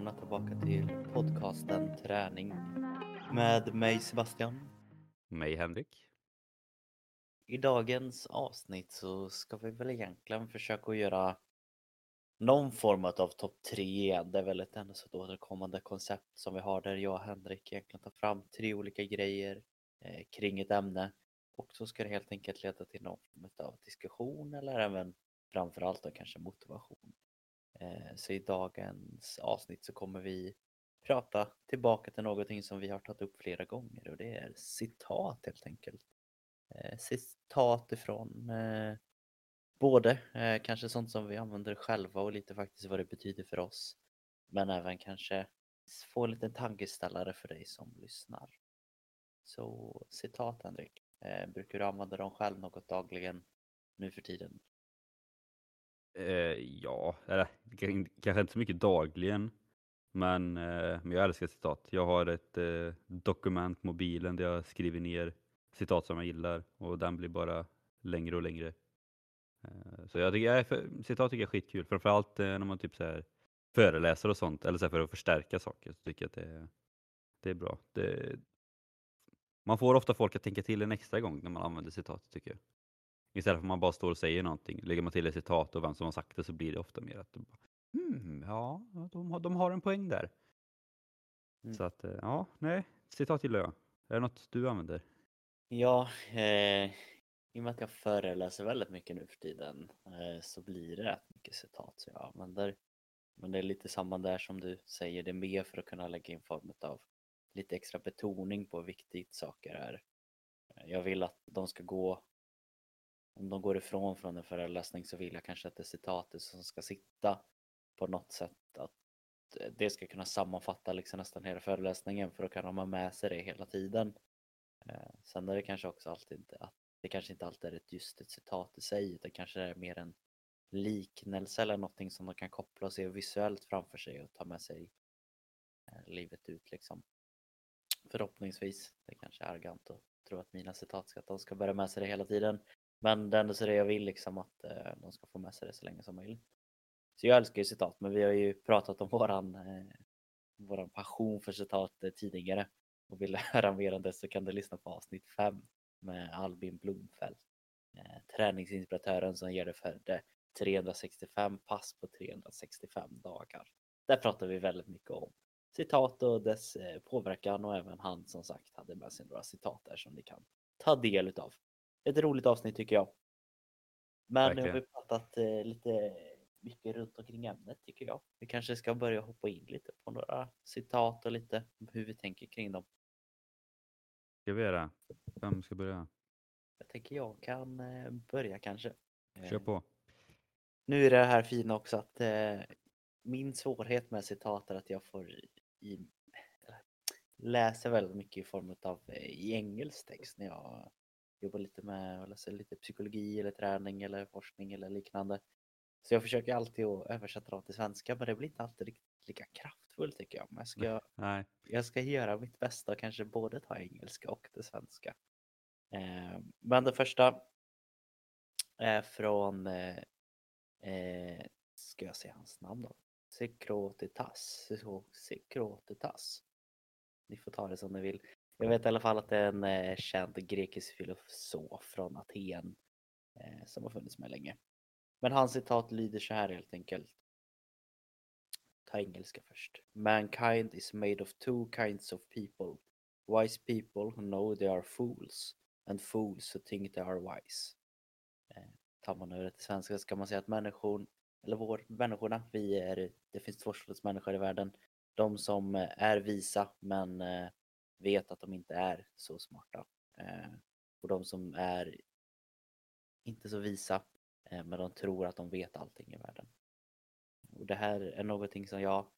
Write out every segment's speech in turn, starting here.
välkomna tillbaka till podcasten Träning med mig Sebastian. Mig Henrik. I dagens avsnitt så ska vi väl egentligen försöka göra någon form av topp tre. Det är väl ett ännu så återkommande koncept som vi har där jag och Henrik egentligen tar fram tre olika grejer eh, kring ett ämne och så ska det helt enkelt leda till någon form av diskussion eller även framförallt då kanske motivation. Eh, så i dagens avsnitt så kommer vi prata tillbaka till någonting som vi har tagit upp flera gånger och det är citat helt enkelt. Eh, citat ifrån eh, både kanske sånt som vi använder själva och lite faktiskt vad det betyder för oss. Men även kanske få en liten tankeställare för dig som lyssnar. Så citat Henrik, brukar du använda dem själv något dagligen nu för tiden? Eh, ja, eller kanske inte så mycket dagligen. Men, eh, men jag älskar citat. Jag har ett eh, dokument, mobilen, där jag skriver ner citat som jag gillar och den blir bara längre och längre. Eh, så jag tycker, för, citat tycker jag är skitkul, framförallt eh, när man typ så här föreläser och sånt, eller så här för att förstärka saker, så tycker jag att det, det är bra. Det, man får ofta folk att tänka till en extra gång när man använder citat tycker jag. Istället för att man bara står och säger någonting. Lägger man till ett citat och vem som har sagt det så blir det ofta mer att hmm, ja, de har, de har en poäng där. Mm. Så att, eh, ja, nej, citat gillar jag. Är det något du använder? Ja, eh, i och med att jag föreläser väldigt mycket nu för tiden eh, så blir det rätt mycket citat som jag använder. Men det är lite samma där som du säger, det är mer för att kunna lägga in form av lite extra betoning på hur viktigt saker är. Jag vill att de ska gå om de går ifrån från en föreläsning så vill jag kanske att det citatet som ska sitta på något sätt att eh, det ska kunna sammanfatta liksom nästan hela föreläsningen för då kan de ha med sig det hela tiden. Eh, sen är det kanske också alltid att det kanske inte alltid är ett just ett citat i sig, utan kanske är mer en liknelse eller någonting som de kan koppla och se visuellt framför sig och ta med sig eh, livet ut liksom. Förhoppningsvis. Det kanske är arrogant att tro att mina citat ska, att de ska bära med sig det hela tiden. Men det enda så det jag vill liksom att eh, de ska få med sig det så länge som möjligt. Så jag älskar ju citat, men vi har ju pratat om våran, eh, våran passion för citat eh, tidigare. Och vill du höra mer om det så kan du lyssna på avsnitt 5 med Albin Blomfält. Eh, träningsinspiratören som ger dig för det 365 pass på 365 dagar. Där pratar vi väldigt mycket om citat och dess eh, påverkan och även han som sagt hade med sig några citat där som ni kan ta del utav ett roligt avsnitt tycker jag. Men Verkligen. nu har vi pratat eh, lite mycket runt omkring ämnet tycker jag. Vi kanske ska börja hoppa in lite på några citat och lite hur vi tänker kring dem. Ska vi göra? Vem ska börja? Jag tänker jag kan eh, börja kanske. Kör på. Eh, nu är det här fina också att eh, min svårighet med citat är att jag får i, läser väldigt mycket i form av i engelsk text när jag jobbar lite med läsa lite psykologi eller träning eller forskning eller liknande. Så jag försöker alltid att översätta dem till svenska men det blir inte alltid riktigt lika kraftfullt tycker jag. Men jag ska, Nej. jag ska göra mitt bästa och kanske både ta engelska och det svenska. Eh, men det första är från, eh, eh ska jag säga hans namn då? Sekrotitas. Sekrotitas. Ni får ta det som ni vill. Jag vet i alla fall att det är en eh, känd grekisk filosof från Aten eh, som har funnits med länge. Men hans citat lyder så här helt enkelt. Ta engelska först. Mankind is made of two kinds of people. Wise people who know they are fools and fools who think they are wise. Eh, tar man över det till svenska så kan man säga att människor, eller vår, människorna, vi är, det finns två sorters människor i världen. De som eh, är visa men eh, vet att de inte är så smarta. Eh, och de som är inte så visa, eh, men de tror att de vet allting i världen. Och det här är någonting som jag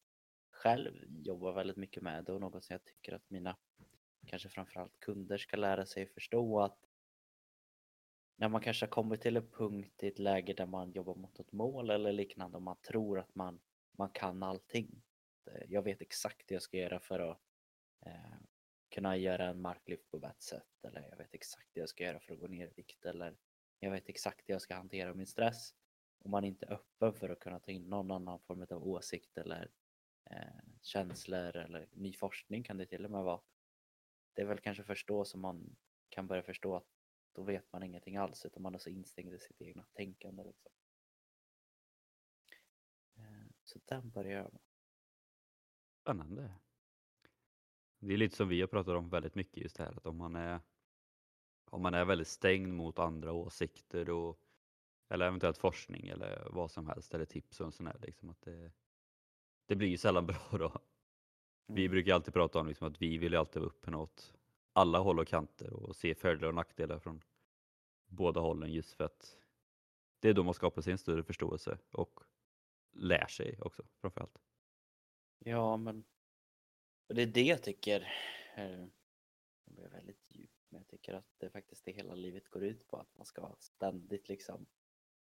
själv jobbar väldigt mycket med och något som jag tycker att mina, kanske framförallt kunder ska lära sig förstå att när man kanske har kommit till en punkt i ett läge där man jobbar mot ett mål eller liknande och man tror att man, man kan allting. Eh, jag vet exakt hur jag ska göra för att eh, kunna göra en marklyft på rätt sätt eller jag vet exakt det jag ska göra för att gå ner i vikt eller jag vet exakt det jag ska hantera min stress. Om man inte är öppen för att kunna ta in någon annan form av åsikt eller eh, känslor eller ny forskning kan det till och med vara. Det är väl kanske först då som man kan börja förstå att då vet man ingenting alls utan man är så instängd i sitt egna tänkande. Liksom. Eh, så den börjar jag med. Spännande. Det är lite som vi har pratat om väldigt mycket just det här att om man är om man är väldigt stängd mot andra åsikter och eller eventuellt forskning eller vad som helst eller tips och sån här liksom att det, det blir ju sällan bra då. Vi Mm. brukar alltid prata om liksom att vi vill ju alltid vara öppna åt alla håll och kanter och se fördelar och nackdelar från båda hållen just för att det är då man skapar sin större förståelse och lär sig också framförallt. Ja, men och det är det jag tycker, eh, jag det blir väldigt djupt, men jag tycker att det är faktiskt det hela livet går ut på, att man ska ständigt liksom,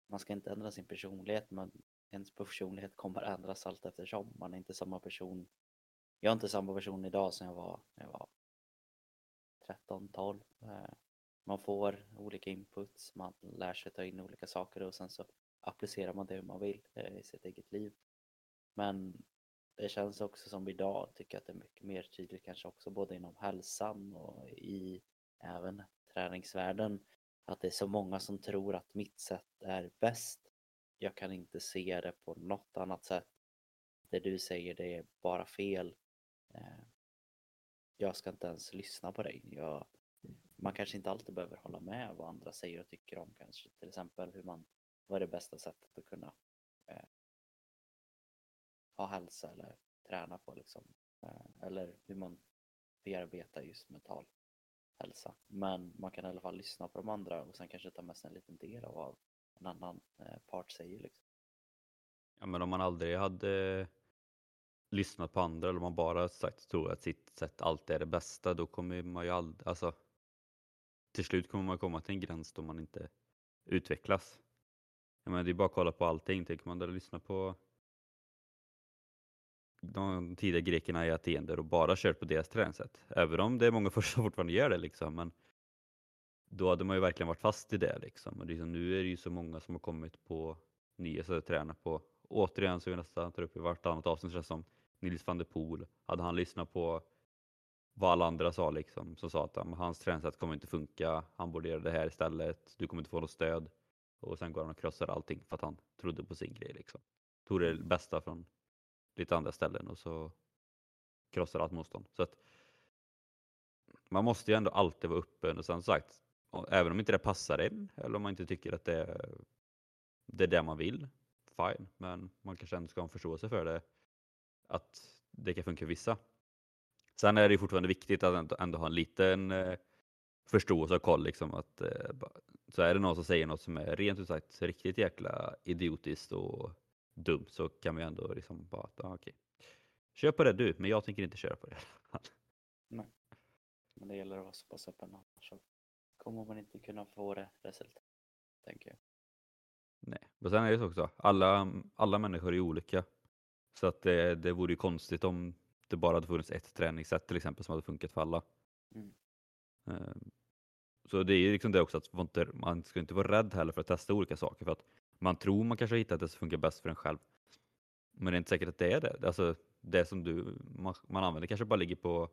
man ska inte ändra sin personlighet, men ens personlighet kommer ändras allt eftersom. Man är inte samma person, jag är inte samma person idag som jag var när jag var 13, 12. Eh, man får olika inputs, man lär sig ta in olika saker och sen så applicerar man det hur man vill eh, i sitt eget liv. Men det känns också som idag, tycker jag att det är mycket mer tydligt kanske också både inom hälsan och i även träningsvärlden, att det är så många som tror att mitt sätt är bäst. Jag kan inte se det på något annat sätt. Det du säger, det är bara fel. Eh, jag ska inte ens lyssna på dig. Jag, man kanske inte alltid behöver hålla med vad andra säger och tycker om kanske till exempel hur man, vad är det bästa sättet att kunna eh, ha hälsa eller träna på liksom. Eh, eller hur man bearbetar just mental hälsa. Men man kan i alla fall lyssna på de andra och sen kanske ta med sig en liten del av vad en annan eh, part säger liksom. Ja, men om man aldrig hade lyssnat på andra eller om man bara sagt tror att sitt sätt alltid är det bästa, då kommer man ju aldrig, alltså till slut kommer man komma till en gräns då man inte utvecklas. Jag menar, det är bara att kolla på allting. Tänker man där lyssna på de tidiga grekerna i Aten där och bara kört på deras träningssätt. Även om det är många som fortfarande gör det liksom. Men då hade man ju verkligen varit fast i det liksom. Och liksom, nu är det ju så många som har kommit på nya sätt att träna på. Återigen så vi nästan tar upp i vartannat avsnitt känns som Nils van der Poel. Hade han lyssnat på vad alla andra sa liksom, som sa att ja, hans träningssätt kommer inte funka, han borde göra det här istället, du kommer inte få något stöd. Och sen går han och krossar allting för att han trodde på sin grej liksom. Tog det bästa från lite andra ställen och så krossar allt motstånd. Så att man måste ju ändå alltid vara öppen och sen sagt, även om inte det passar en eller om man inte tycker att det är det, är det man vill, fine, men man kanske ändå ska ha en förståelse för det, att det kan funka för vissa. Sen är det ju fortfarande viktigt att ändå, ändå ha en liten eh, förståelse och koll liksom att eh, så är det någon som säger något som är rent ut sagt riktigt jäkla idiotiskt och dumt så kan ju ändå liksom bara, ah, okej. Kör på det du, men jag tänker inte köra på det. Men det gäller att vara så pass öppen annars kommer man inte kunna få det resultat, tänker jag. Nej, men sen är det så också, alla, alla människor är olika. Så att det, det vore ju konstigt om det bara hade funnits ett träningssätt till exempel som hade funkat för alla. Mm. Ehm, Så det är ju liksom det också att man inte, man ska inte vara rädd heller för att testa olika saker för att man tror man kanske har hittat det som funkar bäst för en själv. Men det är inte säkert att det är det. Alltså det som du, man, man använder kanske bara ligger på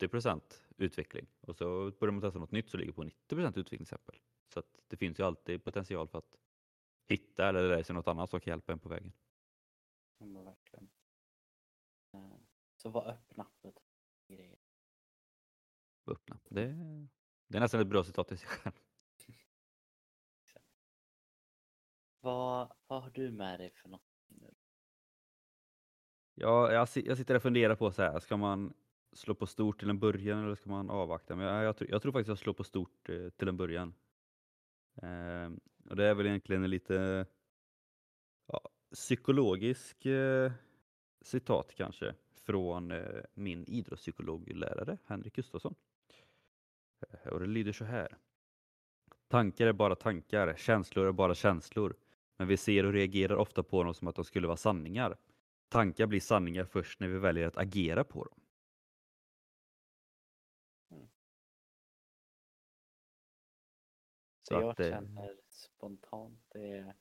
80% utveckling och så börjar man testa något nytt så ligger på 90 utveckling till exempel. Så att det finns ju alltid potential för att hitta eller lära sig något annat som kan hjälpa en på vägen. Ja, verkligen. Eh, Så var öppna för grejer. Öppna. Det, det är nästan ett bra citat i sig själv. Vad, vad har du med dig för något nu? Ja, jag, jag sitter och funderar på så här, ska man slå på stort till en början eller ska man avvakta? Men jag, jag, tror- jag tror faktiskt jag slår på stort eh, till en början. Eh, och det är väl egentligen en lite ja, psykologisk eh, citat kanske från eh, min idrottspsykologlärare Henrik Gustafsson. Eh, Och det lyder så här. Tankar är bara tankar, känslor är bara känslor. Men vi ser och reagerar ofta på dem som att de skulle vara sanningar. Tankar blir sanningar först när vi väljer att agera på dem. Så Så jag att, eh, känner spontant det är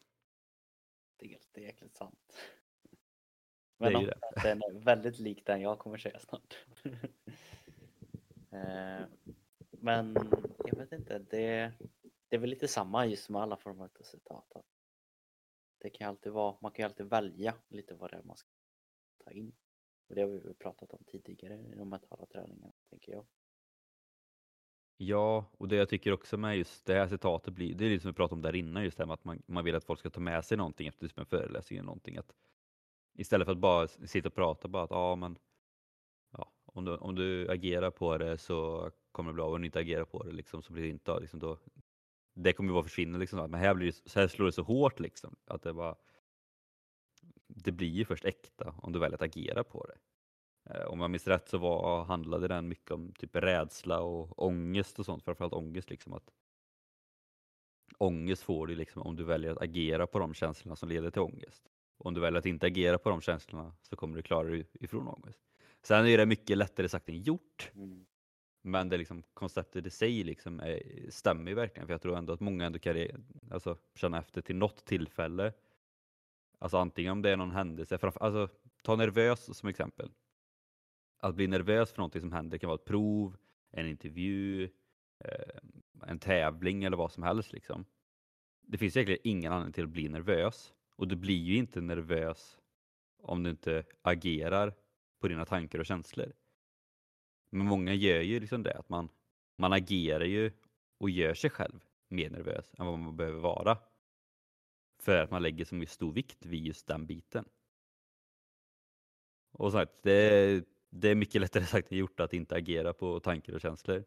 det är jäkligt sant. Men är om ju det. att den är väldigt lik den jag kommer säga snart. Eh, Men jag vet inte, det, det är väl lite samma just med alla former av citat. att det kan alltid vara, man kan ju alltid välja lite vad det är man ska ta in. Och det har vi väl pratat om tidigare i de mentala träningarna, tänker jag. Ja, och det jag tycker också med just det här citatet blir, det är lite som vi pratade om där innan, just det här med att man, man vill att folk ska ta med sig någonting efter typ en föreläsning eller någonting. Att istället för att bara sitta och prata bara att ja, men ja, om, du, om du agerar på det så kommer det bli av, om du inte agerar på det liksom, så blir det inte av. Liksom, då, det kommer ju bara försvinna liksom. Men här, blir det, så här slår det så hårt liksom. Att det bara det blir ju först äkta om du väljer att agera på det. Eh, om jag minns rätt så var, handlade den mycket om typ rädsla och ångest och sånt, framförallt ångest. Liksom att ångest får du liksom om du väljer att agera på de känslorna som leder till ångest. Och om du väljer att inte agera på de känslorna så kommer du klara dig ifrån ångest. Sen är det mycket lättare sagt än gjort, Mm men det liksom, konceptet i sig liksom är, stämmer ju verkligen. För jag tror ändå att många ändå kan alltså, känna efter till något tillfälle. Alltså antingen om det är någon händelse, framför, alltså ta nervös som exempel. Att bli nervös för någonting som händer det kan vara ett prov, en intervju, eh, en tävling eller vad som helst. Liksom. Det finns egentligen ingen anledning till att bli nervös. Och du blir ju inte nervös om du inte agerar på dina tankar och känslor. Men många gör ju liksom det, att man, man agerar ju och gör sig själv mer nervös än vad man behöver vara. För att man lägger så mycket stor vikt vid just den biten. Och sagt, det, det är mycket lättare sagt än gjort att inte agera på tankar och känslor.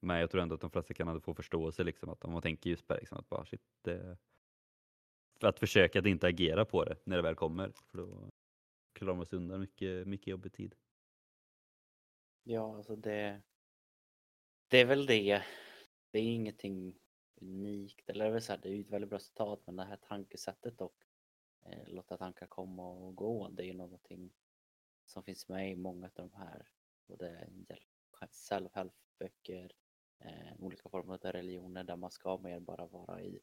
Men jag tror ändå att de flesta kan få förståelse liksom, att om man tänker just på det, liksom, att bara shit, det, för att försöka att inte agera på det när det väl kommer. För då klarar man sig undan mycket, mycket jobbig tid. Ja, alltså det, det är väl det. Det är ingenting unikt, eller det är så här, det är ju ett väldigt bra citat, men det här tankesättet och eh, låta tankar komma och gå, det är ju någonting som finns med i många av de här, både self-help-böcker, eh, olika former av religioner där man ska mer bara vara i,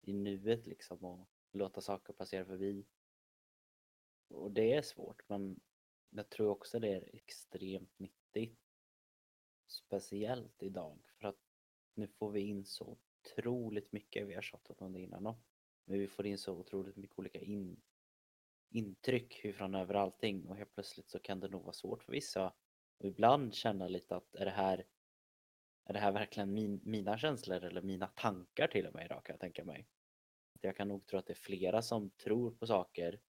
i nuet liksom och låta saker passera förbi. Och det är svårt, men jag tror också det är extremt nyttigt. Speciellt idag. För att nu får vi in så otroligt mycket, vi har tjatat om det innan också, men vi får in så otroligt mycket olika in, intryck från över allting. Och helt plötsligt så kan det nog vara svårt för vissa och ibland känna lite att är det här är det här verkligen min, mina känslor eller mina tankar till och med idag kan jag tänka mig. Jag kan nog tro att det är flera som tror på saker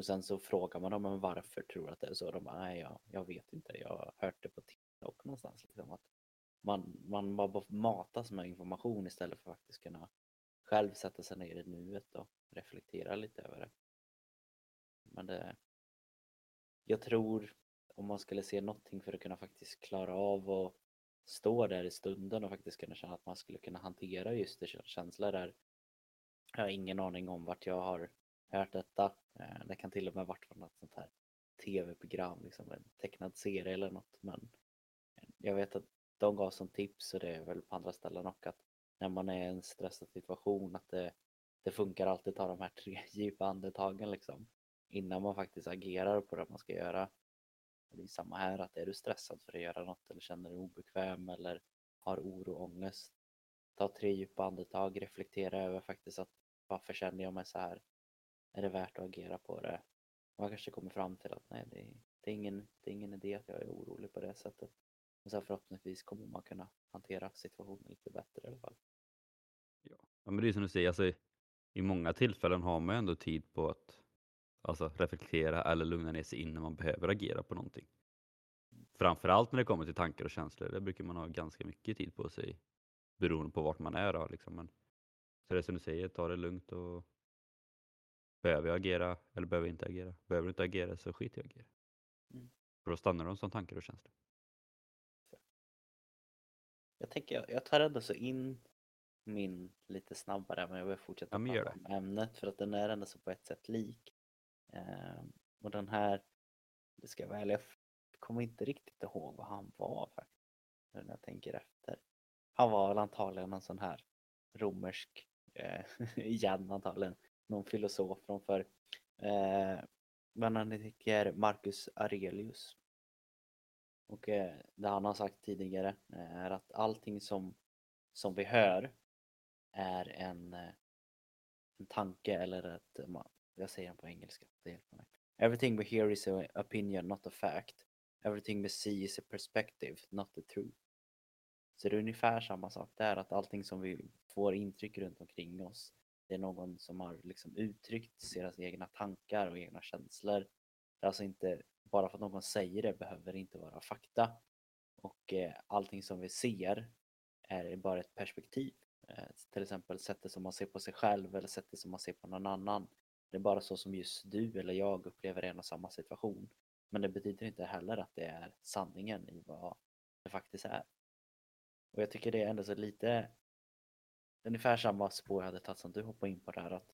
och sen så frågar man dem men varför tror du att det är så? De bara, nej jag, jag vet inte, jag har hört det på TikTok någonstans. Liksom, att man, man bara matas med information istället för att faktiskt kunna själv sätta sig ner i nuet och reflektera lite över det. Men det, jag tror om man skulle se någonting för att kunna faktiskt klara av och stå där i stunden och faktiskt kunna känna att man skulle kunna hantera just det känslor där. Jag har ingen aning om vart jag har hört detta. Eh, det kan till och med varit från något sånt här tv-program, liksom en tecknad serie eller något. Men eh, jag vet att de gav som tips och det är väl på andra ställen också att när man är i en stressad situation att det, det funkar alltid att ta de här tre djupa andetagen liksom innan man faktiskt agerar på det man ska göra. Det är samma här, att är du stressad för att göra något eller känner dig obekväm eller har oro och ångest. Ta tre djupa andetag, reflektera över faktiskt att varför känner jag mig så här? Är det värt att agera på det? Man kanske kommer fram till att nej, det är, det är, ingen, det är ingen idé att jag är orolig på det sättet. Och sen förhoppningsvis kommer man kunna hantera situationen lite bättre i alla fall. Ja, men det är som du säger, alltså, i många tillfällen har man ju ändå tid på att alltså, reflektera eller lugna ner sig innan man behöver agera på någonting. Framförallt när det kommer till tankar och känslor, det brukar man ha ganska mycket tid på sig beroende på vart man är. Då, liksom. Men, så det är som du säger, ta det lugnt och behöver jag agera eller behöver jag inte agera? Behöver du inte agera så skit att agera. Mm. För då stannar de som tankar och känslor. Jag tänker, jag- jag tar ändå så in min lite snabbare men jag vill fortsätta Ja, prata om ämnet för att den är ändå så på ett sätt lik. Ehm, och den här, det ska jag ärlig, jag kommer inte riktigt ihåg vad han var faktiskt. När jag tänker efter. Han var väl antagligen en sån här romersk, eh, igen antagligen, någon filosof från förr. Eh, Men han heter Marcus Aurelius. Och eh, det han har sagt tidigare eh, är att allting som, som vi hör är en, eh, en tanke eller ett, eh, jag säger den på engelska, det hjälper mig. Everything we hear is an opinion, not a fact. Everything we see is a perspective, not the truth. Så det är ungefär samma sak där, att allting som vi får intryck runt omkring oss, det är någon som har liksom uttryckt sina egna tankar och egna känslor. Det är alltså inte, bara för att någon säger det behöver det inte vara fakta. Och eh, allting som vi ser är bara ett perspektiv. Eh, till exempel sättet som man ser på sig själv eller sättet som man ser på någon annan. Det är bara så som just du eller jag upplever en och samma situation. Men det betyder inte heller att det är sanningen i vad det faktiskt är. Och jag tycker det är ändå så lite ungefär samma spår jag hade tagit som du hoppade in på där att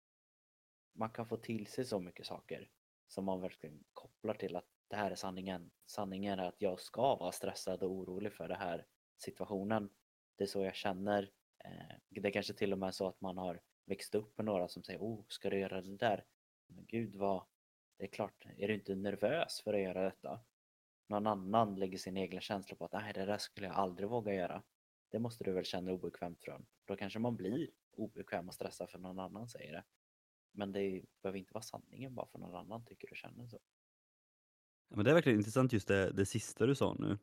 man kan få till sig så mycket saker som man verkligen kopplar till att det här är sanningen. Sanningen är att jag ska vara stressad och orolig för den här situationen. Det är så jag känner. Eh, det är kanske till och med så att man har växt upp med några som säger oh, ska du göra det där? Men gud vad, det är klart, är du inte nervös för att göra detta? Någon annan lägger sin egen känsla på att nej, det där skulle jag aldrig våga göra. Det måste du väl känna obekvämt från. Då kanske man blir obekväm och stressad för någon annan säger det. Men det behöver inte vara sanningen bara för någon annan tycker och känner så. Ja, men det är verkligen intressant just det, det sista du sa nu.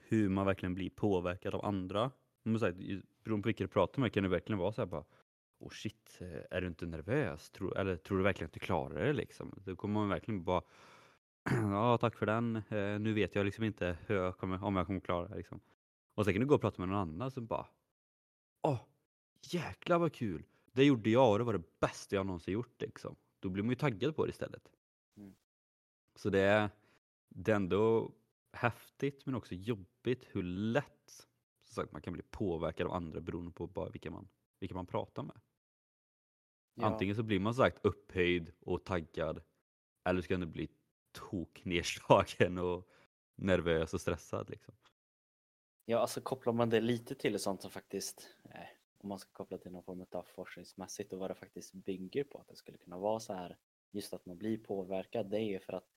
Hur man verkligen blir påverkad av andra. Beroende på vilka du pratar med kan det verkligen vara så här bara oh shit, eh, är du inte nervös? Tror, eller tror du verkligen att du klarar det liksom? Då kommer man verkligen bara ja tack för den, eh, nu vet jag liksom inte hur jag kommer, om jag kommer klara det liksom. Och sen kan du gå och prata med någon annan som bara åh, jäklar vad kul! Det gjorde jag och det var det bästa jag någonsin gjort liksom. Då blir man ju taggad på det istället. Mm. Så det är, det är ändå häftigt men också jobbigt hur lätt så sagt, man kan bli påverkad av andra beroende på bara vilka man, vilka man pratar med. Ja. Antingen så blir man sagt upphöjd och taggad eller så kan du bli tok nedslagen och nervös och stressad. Liksom. Ja, alltså kopplar man det lite till sånt som faktiskt, eh, om man ska koppla till någon form av forskningsmässigt och vad det faktiskt bygger på att det skulle kunna vara så här, just att man blir påverkad, det är ju för att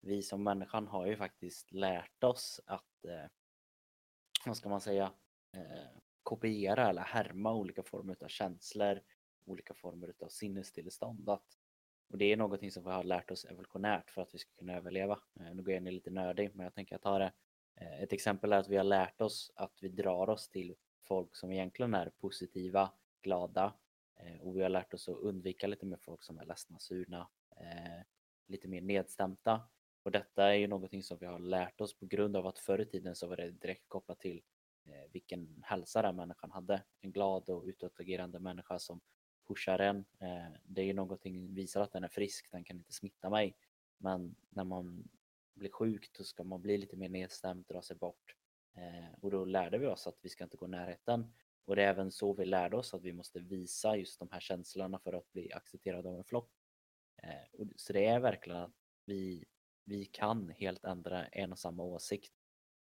vi som människan har ju faktiskt lärt oss att, eh, vad ska man säga, eh, kopiera eller härma olika former av känslor, olika former av sinnestillstånd. Att, och det är någonting som vi har lärt oss evolutionärt för att vi ska kunna överleva. Eh, nu går jag in i lite nördig, men jag tänker att jag tar det. Eh, ett exempel är att vi har lärt oss att vi drar oss till folk som egentligen är positiva, glada eh, och vi har lärt oss att undvika lite mer folk som är ledsna, surna, eh, lite mer nedstämda. Och detta är ju någonting som vi har lärt oss på grund av att förr i tiden så var det direkt kopplat till vilken hälsa den människan hade. En glad och utåtagerande människa som pushar en. Det är ju någonting, visar att den är frisk, den kan inte smitta mig. Men när man blir sjukt, då ska man bli lite mer nedstämd, dra sig bort. Eh, och då lärde vi oss att vi ska inte gå i närheten. Och det är även så vi lärde oss att vi måste visa just de här känslorna för att bli accepterade av en flock. Eh, så det är verkligen att vi, vi kan helt ändra en och samma åsikt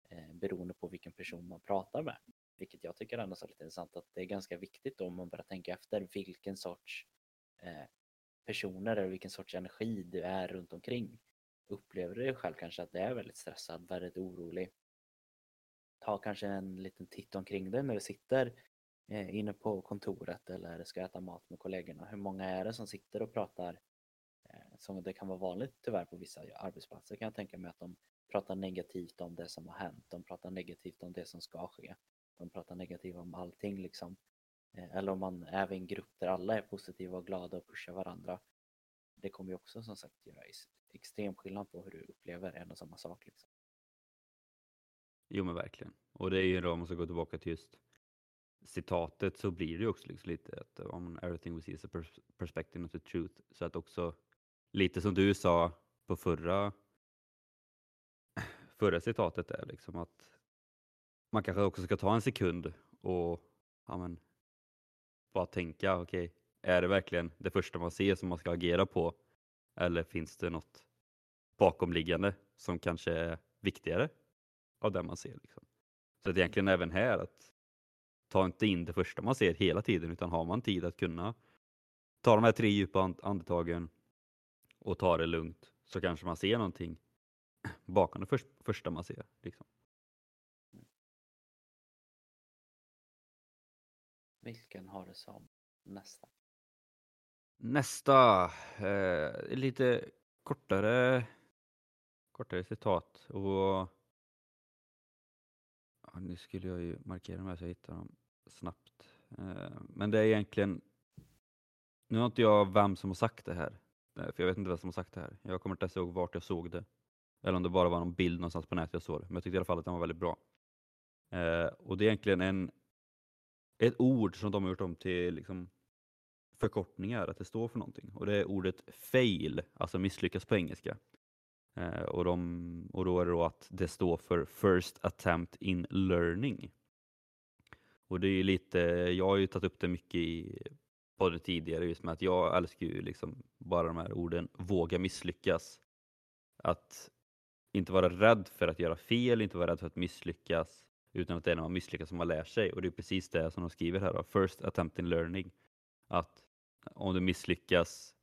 eh, beroende på vilken person man pratar med. Vilket jag tycker ändå är lite intressant att det är ganska viktigt då om man börjar tänka efter vilken sorts eh, personer eller vilken sorts energi du är runt omkring. Upplever du själv kanske att du är väldigt stressad, väldigt orolig? Ta kanske en liten titt omkring dig när du sitter eh, inne på kontoret eller ska äta mat med kollegorna. Hur många är det som sitter och pratar eh, som det kan vara vanligt tyvärr på vissa arbetsplatser kan jag tänka mig att de pratar negativt om det som har hänt. De pratar negativt om det som ska ske de pratar negativt om allting liksom. Eh, eller om man är i en grupp där alla är positiva och glada och pushar varandra. Det kommer ju också som sagt göra extrem skillnad på hur du upplever en och samma sak. Liksom. Jo men verkligen. Och det är ju då om man ska gå tillbaka till just citatet så blir det ju också liksom lite att om everything we see is a perspective not the truth. Så att också lite som du sa på förra förra citatet är liksom att man kanske också ska ta en sekund och ja, men, bara tänka, okej, okay, är det verkligen det första man ser som man ska agera på? Eller finns det något bakomliggande som kanske är viktigare av det man ser? Liksom? Så att egentligen även här, att ta inte in det första man ser hela tiden, utan har man tid att kunna ta de här tre djupa andetagen och ta det lugnt så kanske man ser någonting bakom det första man ser. Liksom. Vilken har du som nästa? Nästa, eh, lite kortare, kortare citat. Och ja, nu skulle jag ju markera dem här så jag hittar dem snabbt. Eh, men det är egentligen, nu har inte jag vem som har sagt det här, eh, för jag vet inte vem som har sagt det här. Jag kommer inte ens ihåg vart jag såg det. Eller om det bara var någon bild någonstans på nätet jag såg det. Men jag tyckte i alla fall att den var väldigt bra. Eh, och det är egentligen en, ett ord som de har gjort om till liksom, förkortningar, att det står för någonting. Och det är ordet fail, alltså misslyckas på engelska. Eh, och, de, och då är det då att det står för first attempt in learning. Och det är lite, jag har ju tagit upp det mycket i podden tidigare, just med att jag älskar ju liksom bara de här orden, våga misslyckas. Att inte vara rädd för att göra fel, inte vara rädd för att misslyckas, utan att det är när man misslyckas som man lär sig. Och det är precis det som de skriver här, då. first attempt in learning. Att om du misslyckas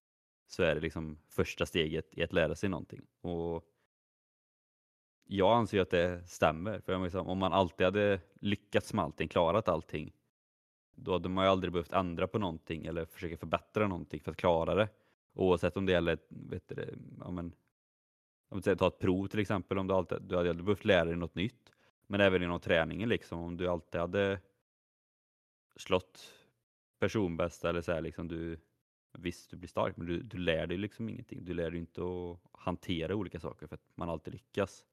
så är det liksom första steget i att lära sig någonting. Och jag anser att det stämmer. För liksom, om man alltid hade lyckats med allting, klarat allting, då hade man ju aldrig behövt ändra på någonting eller försöka förbättra någonting för att klara det. Oavsett om det gäller, vet du, ja, men, om du ta ett prov till exempel, om du, alltid, du hade aldrig behövt lära dig något nytt. Men även inom träningen, liksom, om du alltid hade slått personbästa eller så här, liksom, du, visst du blir stark, men du, du lär dig liksom ingenting. Du lär dig inte att hantera olika saker för att man alltid lyckas.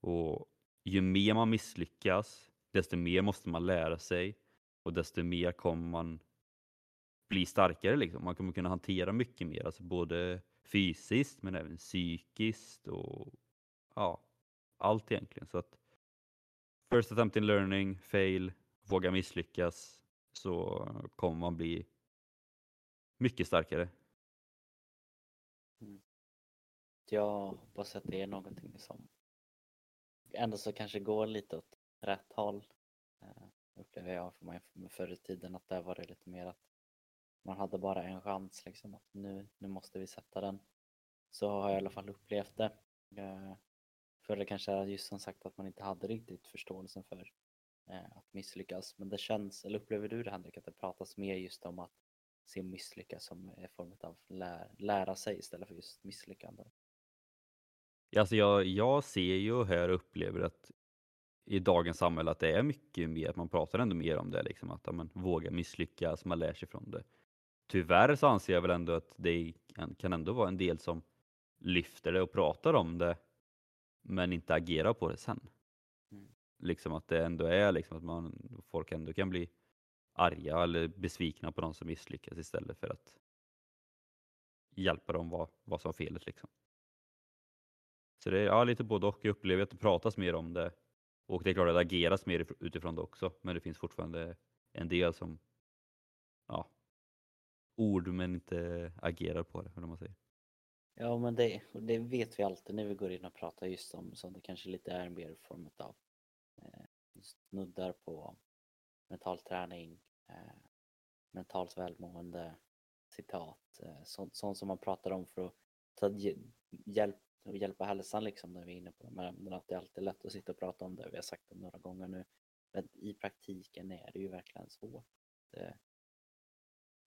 Och ju mer man misslyckas, desto mer måste man lära sig och desto mer kommer man bli starkare. Liksom. Man kommer kunna hantera mycket mer, alltså både fysiskt men även psykiskt och ja, allt egentligen. Så att first attempt in learning, fail, våga misslyckas så kommer man bli mycket starkare. Mm. Jag hoppas att det är någonting som ändå så kanske går lite åt rätt håll. Uh, upplever jag för mig förr i tiden att där var det lite mer att man hade bara en chans liksom att nu, nu måste vi sätta den. Så har jag i alla fall upplevt det. Uh, förr kanske just som sagt att man inte hade riktigt förståelsen för Eh, att misslyckas. Men det känns, eller upplever du det Henrik, att det pratas mer just om att se misslyckas som en form av lär, lära sig istället för just misslyckande? Alltså jag, jag ser ju och hör och upplever att i dagens samhälle att det är mycket mer, att man pratar ändå mer om det, liksom, att man vågar misslyckas, man lär sig från det. Tyvärr så anser jag väl ändå att det kan ändå vara en del som lyfter det och pratar om det, men inte agerar på det sen. Liksom att det ändå är liksom att man, folk ändå kan bli arga eller besvikna på de som misslyckas istället för att hjälpa dem vad, vad som är felet. Liksom. Så det är ja, lite både och. Jag upplever att det pratas mer om det och det är klart att det ageras mer utifrån det också. Men det finns fortfarande en del som ja, ord men inte agerar på det. Eller man säger. Ja men det, det vet vi alltid när vi går in och pratar just om som det kanske lite är mer form av Eh, snuddar på mental träning, eh, mentalt välmående, citat, eh, sånt, sånt som man pratar om för att ta hjälp och hjälpa hälsan liksom när vi är inne på de här ämnena. Att det är alltid lätt att sitta och prata om det. Vi har sagt det några gånger nu. Men i praktiken är det ju verkligen svårt. Det,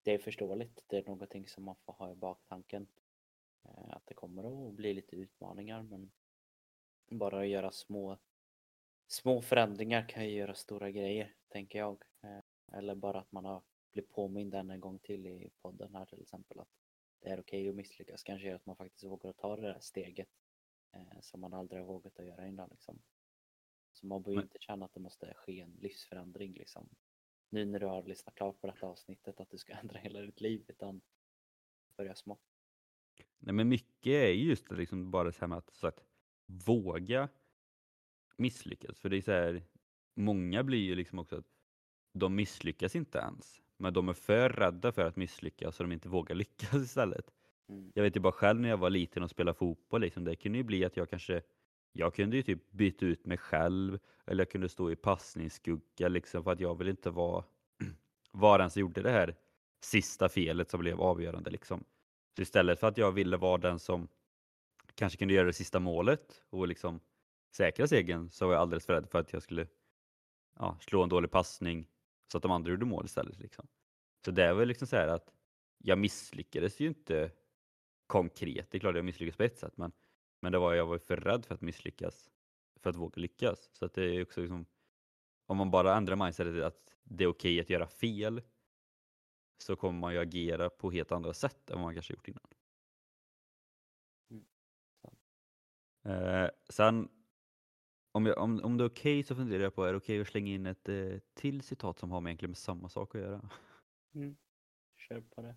det är förståeligt. Det är någonting som man får ha i baktanken. Att det kommer att bli lite utmaningar men bara att göra små små förändringar kan ju göra stora grejer, tänker jag. Eh, eller bara att man har blivit påmind en gång till i podden här till exempel att det är okej okay att misslyckas kanske gör att man faktiskt vågar ta det där steget eh, som man aldrig har vågat att göra innan. Liksom. Så man behöver inte känna att det måste ske en livsförändring liksom. Nu när du har lyssnat klart på detta avsnittet att du ska ändra hela ditt liv utan börja smått. Nej men mycket är just liksom bara så här med att, så att våga misslyckas. För det är så här, många blir ju liksom också att de misslyckas inte ens. Men de är för rädda för att misslyckas så de inte vågar lyckas istället. Mm. Jag vet ju bara själv när jag var liten och spelade fotboll, liksom, det kunde ju bli att jag kanske jag kunde ju typ byta ut mig själv eller jag kunde stå i passningsskugga liksom för att jag vill inte vara, vara den som gjorde det här sista felet som blev avgörande. Liksom. Så istället för att jag ville vara den som kanske kunde göra det sista målet och liksom säkra segern så var jag alldeles för rädd för att jag skulle ja, slå en dålig passning så att de andra gjorde mål istället. Liksom. Så det var liksom så här att jag misslyckades ju inte konkret. Det är klart jag misslyckades på ett sätt men, men det var, jag var för rädd för att misslyckas för att våga lyckas. Så att det är också liksom, om man bara ändrar mindsetet att det är okej okay att göra fel så kommer man ju agera på helt andra sätt än vad man kanske gjort innan. Mm. Eh, sen om, jag, om, om det är okej okay, så funderar jag på, är det okej okay att slänga in ett eh, till citat som har med egentligen med samma sak att göra? Mm. Kör på det.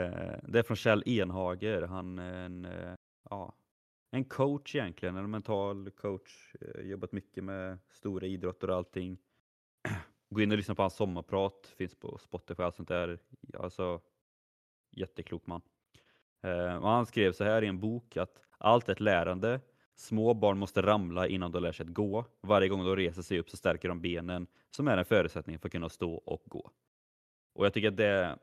Eh, det är från Kjell Enhager, han är en, eh, ja, en coach egentligen, en mental coach, eh, jobbat mycket med stora idrotter och allting. Gå in och lyssna på hans sommarprat, finns på Spotify och allt sånt där. Alltså, jätteklok man. Eh, han skrev så här i en bok att allt är ett lärande. Små barn måste ramla innan de lär sig att gå. Varje gång de reser sig upp så stärker de benen som är en förutsättning för att kunna stå och gå. Och jag tycker att det,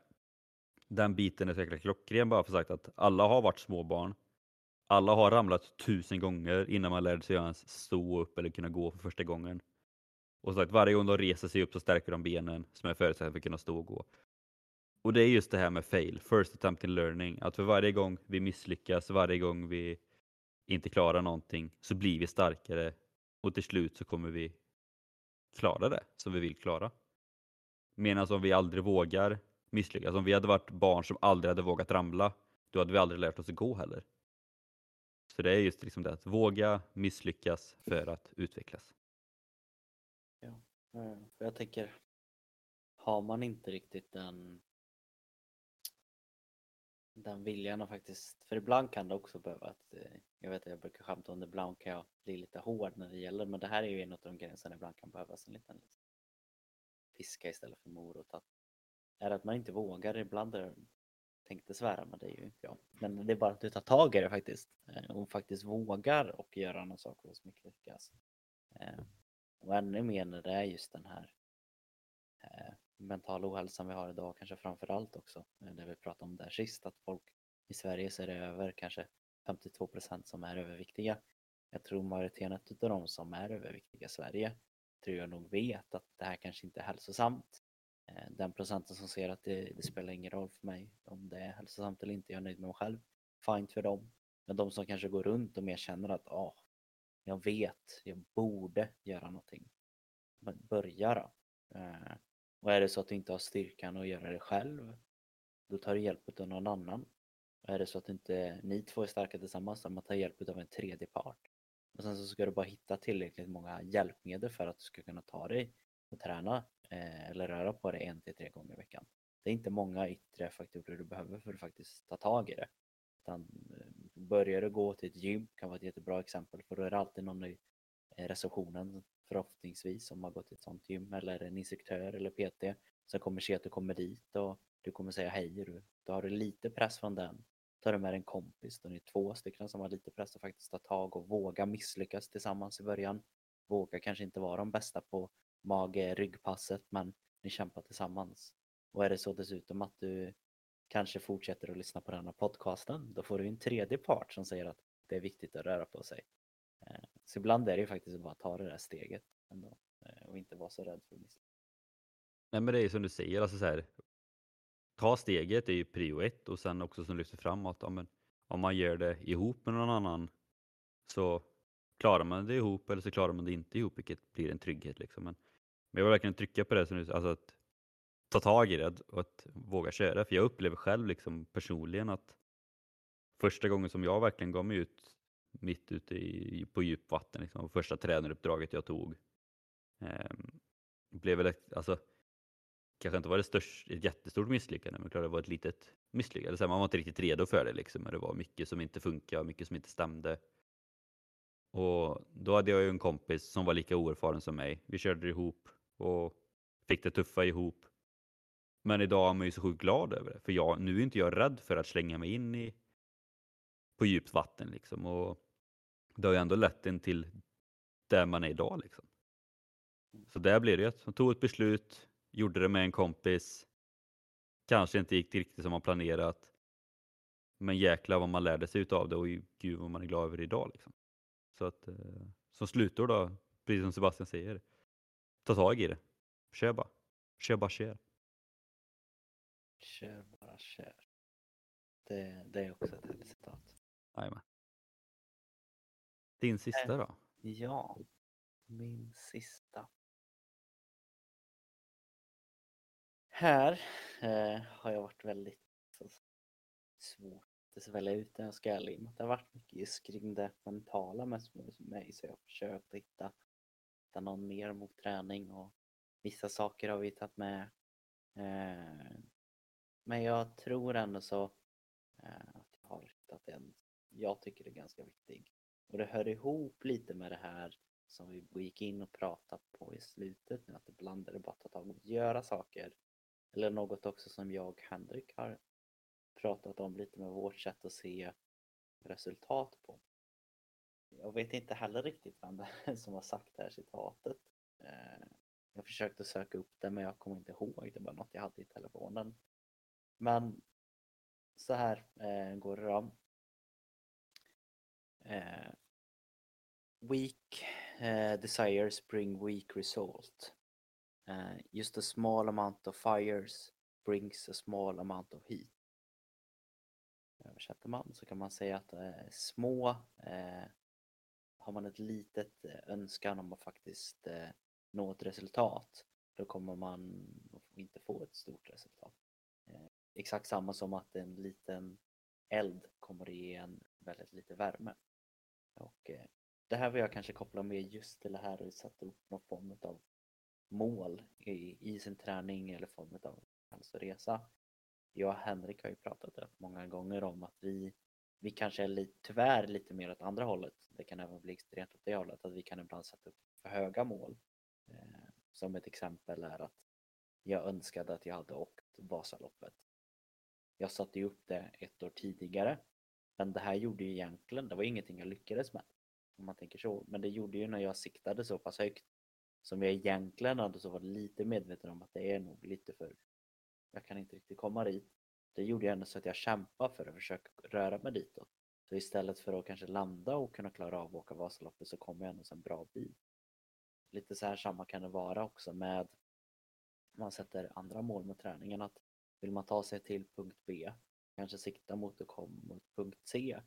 den biten är så jäkla klockren bara för sagt att alla har varit små barn. Alla har ramlat tusen gånger innan man lärde sig ens stå upp eller kunna gå för första gången. Och sagt, varje gång de reser sig upp så stärker de benen som är förutsättning för att kunna stå och gå. Och det är just det här med fail, first attempt in learning. Att för varje gång vi misslyckas, varje gång vi inte klarar någonting så blir vi starkare och till slut så kommer vi klara det som vi vill klara. Medan om vi aldrig vågar misslyckas, om vi hade varit barn som aldrig hade vågat ramla, då hade vi aldrig lärt oss att gå heller. Så det är just liksom det att våga misslyckas för att utvecklas. Ja, eh, jag tänker, har man inte riktigt den den viljan att faktiskt, för ibland kan det också behöva att, eh, jag vet att jag brukar skämta om det, ibland kan jag bli lite hård när det gäller, men det här är ju en av de grejerna som ibland kan behövas en liten liksom, fiska istället för morot. Att, är att man inte vågar, ibland är, tänkte svära men det är ju inte jag. Men det är bara att du tar tag i det faktiskt eh, och faktiskt vågar och göra någon sak som mycket lyckas. Eh, och ännu mer när det är just den här mental ohälsan vi har idag kanske framför allt också. Eh, det vi pratade om där sist att folk i Sverige så är det över kanske 52 procent som är överviktiga. Jag tror majoriteten av de som är överviktiga i Sverige tror jag nog vet att det här kanske inte är hälsosamt. Eh, den procenten som ser att det, det spelar ingen roll för mig om det är hälsosamt eller inte, jag är nöjd med mig själv. Fint för dem. Men de som kanske går runt och mer känner att oh, jag vet, jag borde göra någonting. Men börja då. Eh, och är det så att du inte har styrkan att göra det själv, då tar du hjälp av någon annan. Och är det så att inte ni två är starka tillsammans, då man tar hjälp av en tredje part. Och sen så ska du bara hitta tillräckligt många hjälpmedel för att du ska kunna ta dig och träna eh, eller röra på dig en till tre gånger i veckan. Det är inte många yttre faktorer du behöver för att faktiskt ta tag i det. Utan, eh, börjar du gå till ett gym kan vara ett jättebra exempel för då är det alltid någon i eh, receptionen förhoppningsvis om har gått till ett sånt gym eller en instruktör eller PT som kommer se att du kommer dit och du kommer säga hej. Du, då har du lite press från den. Tar du med en kompis, då är ni två stycken som har lite press att faktiskt ta tag och våga misslyckas tillsammans i början. Våga kanske inte vara de bästa på mage-ryggpasset men ni kämpar tillsammans. Och är det så dessutom att du kanske fortsätter att lyssna på den här podcasten, då får du en tredje part som säger att det är viktigt att röra på sig. Eh, så ibland är det ju faktiskt bara att ta det där steget ändå eh, och inte vara så rädd för att misslyckas. Nej men det är ju som du säger, alltså så här, ta steget är ju prio ett och sen också som lyfter fram att ja, men, om man gör det ihop med någon annan så klarar man det ihop eller så klarar man det inte ihop vilket blir en trygghet. Liksom. Men, men jag vill verkligen trycka på det, som du, alltså att ta tag i det och att våga köra. För jag upplever själv liksom personligen att första gången som jag verkligen gav mig ut mitt ute i, på djupvatten. Liksom. Första tränaruppdraget jag tog. Eh, blev väl alltså, kanske inte var det störst, ett jättestort misslyckande, men klart det var ett litet misslyckande. Man var inte riktigt redo för det, liksom, det var mycket som inte funkade, mycket som inte stämde. Och då hade jag ju en kompis som var lika oerfaren som mig. Vi körde ihop och fick det tuffa ihop. Men idag är man ju så sjukt glad över det, för jag, nu är inte jag rädd för att slänga mig in i på djupt vatten liksom. Och det har ju ändå lett en till där man är idag. Liksom. Så där blev det att man tog ett beslut, gjorde det med en kompis, kanske inte gick riktigt som man planerat. Men jäklar vad man lärde sig utav det och gud vad man är glad över idag. Liksom. Så att eh, som slutord då, precis som Sebastian säger, ta tag i det. Kör bara. Kör bara kör. Kör bara kör. Det, det är också ett härligt citat. Jajamän. Din sista då? Ja, min sista. Här eh, har jag varit väldigt så, svårt att svälja ut det, jag ska ärlig Det har varit mycket just kring det mentala med mig så jag har försökt hitta, hitta någon mer mot träning och vissa saker har vi tagit med. Eh, men jag tror ändå så eh, att jag har hittat en jag tycker är ganska viktig. Och det hör ihop lite med det här som vi gick in och pratade på i slutet nu, att ibland är det bara att ta tag och göra saker. Eller något också som jag och Henrik har pratat om lite med vårt sätt att se resultat på. Jag vet inte heller riktigt vem det är som har sagt det här citatet. Eh, jag försökte söka upp det men jag kommer inte ihåg, det var något jag hade i telefonen. Men så här eh, går det då. Eh, weak uh, desires bring weak result. Uh, just a small amount of fires brings a small amount of heat. Översätter man så kan man säga att uh, små, har man ett litet önskan om att faktiskt nå ett resultat, då kommer man inte få ett stort resultat. Exakt samma som att en liten eld kommer att ge en väldigt lite värme. Och eh, det här vill jag kanske koppla med just till det här att sätta upp någon form av mål i, i sin träning eller form av hälsoresa. Jag och Henrik har ju pratat rätt många gånger om att vi, vi kanske är lite, tyvärr lite mer åt andra hållet. Det kan även bli extremt åt det hållet, att vi kan ibland sätta upp för höga mål. Eh, som ett exempel är att jag önskade att jag hade åkt Vasaloppet. Jag satte ju upp det ett år tidigare men det här gjorde ju egentligen, det var ingenting jag lyckades med. Om man tänker så. Men det gjorde ju när jag siktade så pass högt. Som jag egentligen hade så var lite medveten om att det är nog lite för... Jag kan inte riktigt komma dit. Det gjorde ju ändå så att jag kämpade för att försöka röra mig ditåt. Så istället för att kanske landa och kunna klara av att åka Vasaloppet så kom jag ändå en bra bit. Lite så här samma kan det vara också med man sätter andra mål med träningen. Att vill man ta sig till punkt B kanske sikta mot att komma mot punkt C.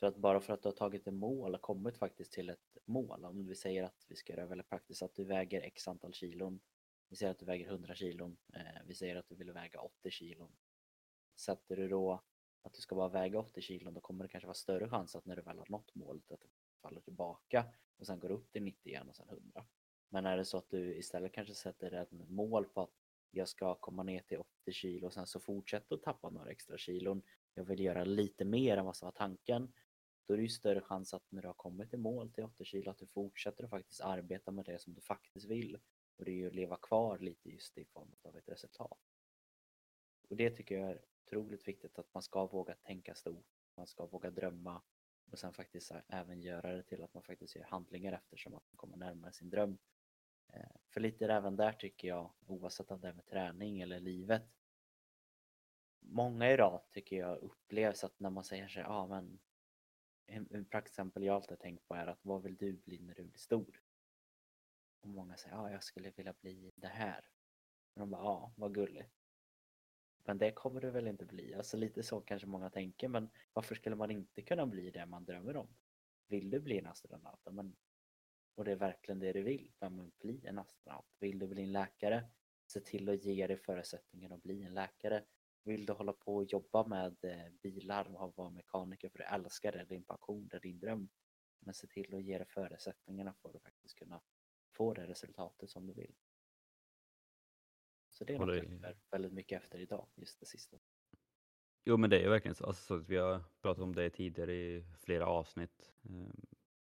För att bara för att du har tagit ett mål och kommit faktiskt till ett mål, om vi säger att vi ska göra väldigt praktiskt att du väger x antal kilon, vi säger att du väger 100 kilon, eh, vi säger att du vill väga 80 kilon. Sätter du då att du ska bara väga 80 kilon då kommer det kanske vara större chans att när du väl har nått målet att du faller tillbaka och sen går upp till 90 igen och sen 100. Men är det så att du istället kanske sätter ett mål på att jag ska komma ner till 80 kilo och sen så fortsätta att tappa några extra kilon. Jag vill göra lite mer än vad som var tanken. Då är det ju större chans att när du har kommit i mål till 80 kilo att du fortsätter att faktiskt arbeta med det som du faktiskt vill. Och det är ju att leva kvar lite just i form av ett resultat. Och det tycker jag är otroligt viktigt att man ska våga tänka stort. Man ska våga drömma och sen faktiskt även göra det till att man faktiskt gör handlingar eftersom att man kommer närmare sin dröm. Eh, för lite även där tycker jag, oavsett om det är med träning eller livet, många idag tycker jag upplevs att när man säger sig, ja ah, men en exempel jag alltid tänkt på är att vad vill du bli när du blir stor? Och många säger, ja ah, jag skulle vilja bli det här. Och de bara, ja ah, vad gulligt. Men det kommer du väl inte bli? Alltså lite så kanske många tänker, men varför skulle man inte kunna bli det man drömmer om? Vill du bli en astronaut? Men och det är verkligen det du vill, ja, men bli en astronaut. Vill du bli en läkare, se till att ge dig förutsättningar att bli en läkare. Vill du hålla på och jobba med eh, bilar och vara mekaniker för du älskar det, din passion, det är din dröm. Men se till att ge dig förutsättningarna för att faktiskt kunna få det resultatet som du vill. Så det är något jag väldigt mycket efter idag, just det sista. Jo men det är ju verkligen så. Alltså, så vi har pratat om det tidigare i flera avsnitt.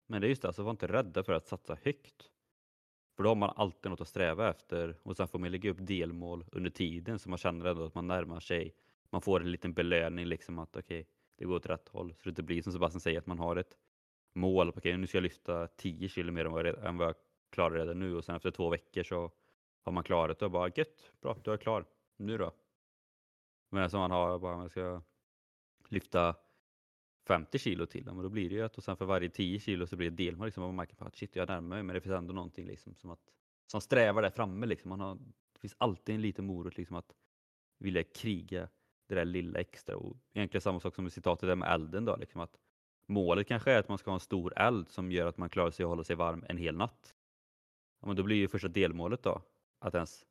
Men det är just det, alltså var inte rädda för att satsa högt. För då har man alltid något att sträva efter och sen får man lägga upp delmål under tiden så man känner ändå att man närmar sig. Man får en liten belöning liksom att okej, okay, det går åt rätt håll. Så det inte blir som Sebastian säger att man har ett mål. Okej, okay, nu ska jag lyfta 10 kilo mer än vad, jag, än vad jag klarar redan nu och sen efter två veckor så har man klarat det och bara gött, bra, då är jag klar. Nu då? Men som man har bara, man ska lyfta 50 kilo till, och då blir det ju att och sen för varje 10 kilo så blir det delmål liksom, man märker på att shit jag närmar mig men det finns ändå någonting liksom som att som strävar där framme liksom. Man har, det finns alltid en liten morot liksom att vilja kriga det där lilla extra och egentligen samma sak som i citatet där med elden då liksom att målet kanske är att man ska ha en stor eld som gör att man klarar sig att hålla sig varm en hel natt. Ja, men då blir ju första delmålet då att ens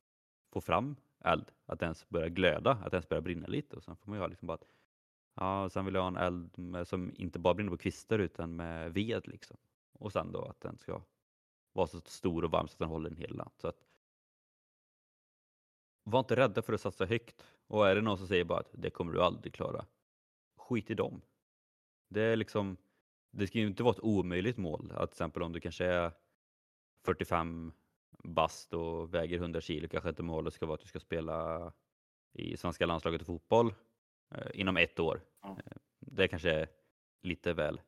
få fram eld, att ens börja glöda, att ens börja brinna lite och sen får man ju ha liksom bara att Ja, sen vill jag ha en eld med, som inte bara brinner på kvistar utan med ved liksom. Och sen då att den ska vara så stor och varm så att den håller en hel natt. Så att, var inte rädda för att satsa högt. Och är det någon som säger bara att det kommer du aldrig klara. Skit i dem. Det är liksom, det ska ju inte vara ett omöjligt mål. Att till exempel om du kanske är 45 bast och väger 100 kilo kanske inte målet ska vara att du ska spela i svenska landslaget i fotboll inom ett år. Ja. Eh, Det kanske är lite väl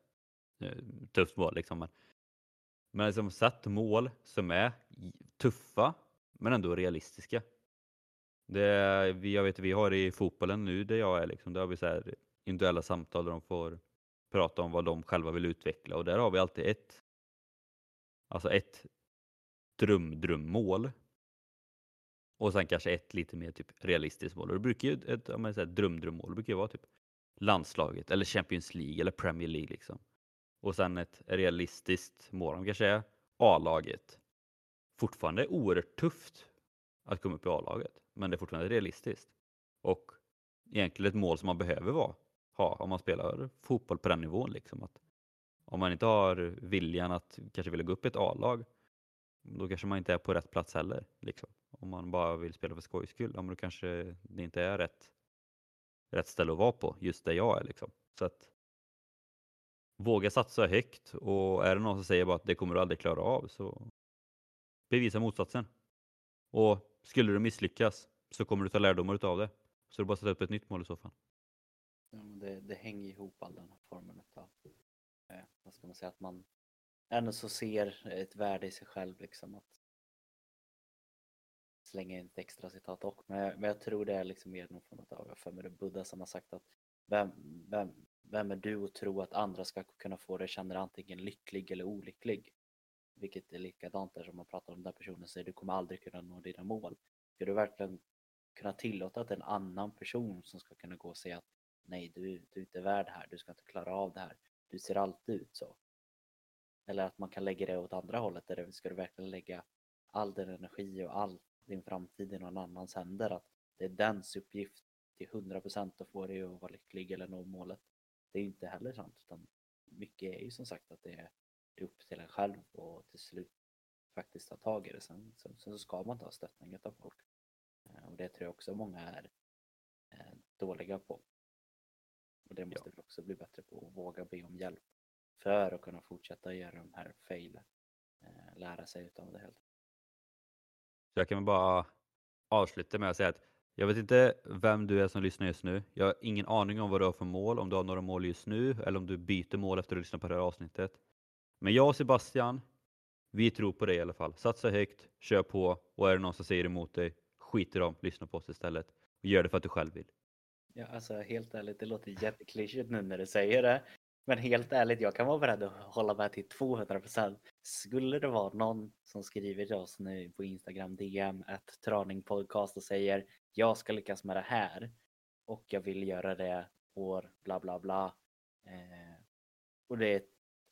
eh, tufft mål liksom. Men, men liksom satt mål som är tuffa men ändå realistiska. Det, jag vet, vi har i fotbollen nu där jag är, liksom, där har vi så här individuella samtal där de får prata om vad de själva vill utveckla och där har vi alltid ett, alltså ett drömdrömmål och sen kanske ett lite mer typ realistiskt mål. Och det brukar ju ett, om man säger drömdrömmål brukar ju vara typ landslaget eller Champions League eller Premier League liksom. Och sen ett realistiskt mål, om kanske är A-laget. Fortfarande oerhört tufft att komma upp i A-laget, men det är fortfarande realistiskt. Och egentligen ett mål som man behöver vara, ha om man spelar fotboll på den nivån. Liksom. Att om man inte har viljan att kanske vilja gå upp i ett A-lag, då kanske man inte är på rätt plats heller. Liksom. Om man bara vill spela för skojs skull, ja, men då kanske det inte är rätt, rätt ställe att vara på, just där jag är. Liksom. Så att våga satsa högt och är det någon som säger bara att det kommer du aldrig klara av så bevisa motsatsen. Och skulle du misslyckas så kommer du ta lärdomar av det. Så du bara sätta upp ett nytt mål i så fall. Ja, men det, det hänger ihop all den här formen av, eh, vad ska man säga, att man ändå så ser ett värde i sig själv liksom att slänga in ett extra citat och men, jag- men jag tror det är liksom mer någon form av, jag för mig det Buddha som har sagt att vem, vem, vem är du att tro att andra ska kunna få dig att känna dig antingen lycklig eller olycklig? Vilket är likadant där som man pratar om den personen säger du kommer aldrig kunna nå dina mål. Ska du verkligen kunna tillåta att en annan person som ska kunna gå och säga att nej du, du är inte värd det här, du ska inte klara av det här, du ser alltid ut så. Eller att man kan lägga det åt andra hållet, där ska du verkligen lägga all din energi och all din framtid i någon annans händer, att det är dens uppgift till 100% att få dig att vara lycklig eller nå målet. Det är ju inte heller sant, utan mycket är ju som sagt att det är, upp till en själv och till slut faktiskt ta tag i det. Sen, sen, sen så ska man ta stöttning av folk. Eh, Och det tror jag också många är eh, dåliga på. Och det måste vi också bli bättre på, att våga be om hjälp för att kunna fortsätta göra de här failen. Eh, lära sig utav det helt. Så jag kan väl bara avsluta med att säga att jag vet inte vem du är som lyssnar just nu. Jag har ingen aning om vad du har för mål, om du har några mål just nu eller om du byter mål efter att du lyssnat på det här avsnittet. Men jag och Sebastian, vi tror på dig i alla fall. Satsa högt, kör på och är det någon som säger emot dig, skit i dem, lyssna på oss istället. Och gör det för att du själv vill. Ja, alltså helt ärligt, det låter jätteklyschigt nu när du säger det. Men helt ärligt, jag kan vara beredd att hålla med till 200 procent. Skulle det vara någon som skriver till oss nu på Instagram DM, ett traningpodcast och säger jag ska lyckas med det här och jag vill göra det år bla bla bla. Eh, och det är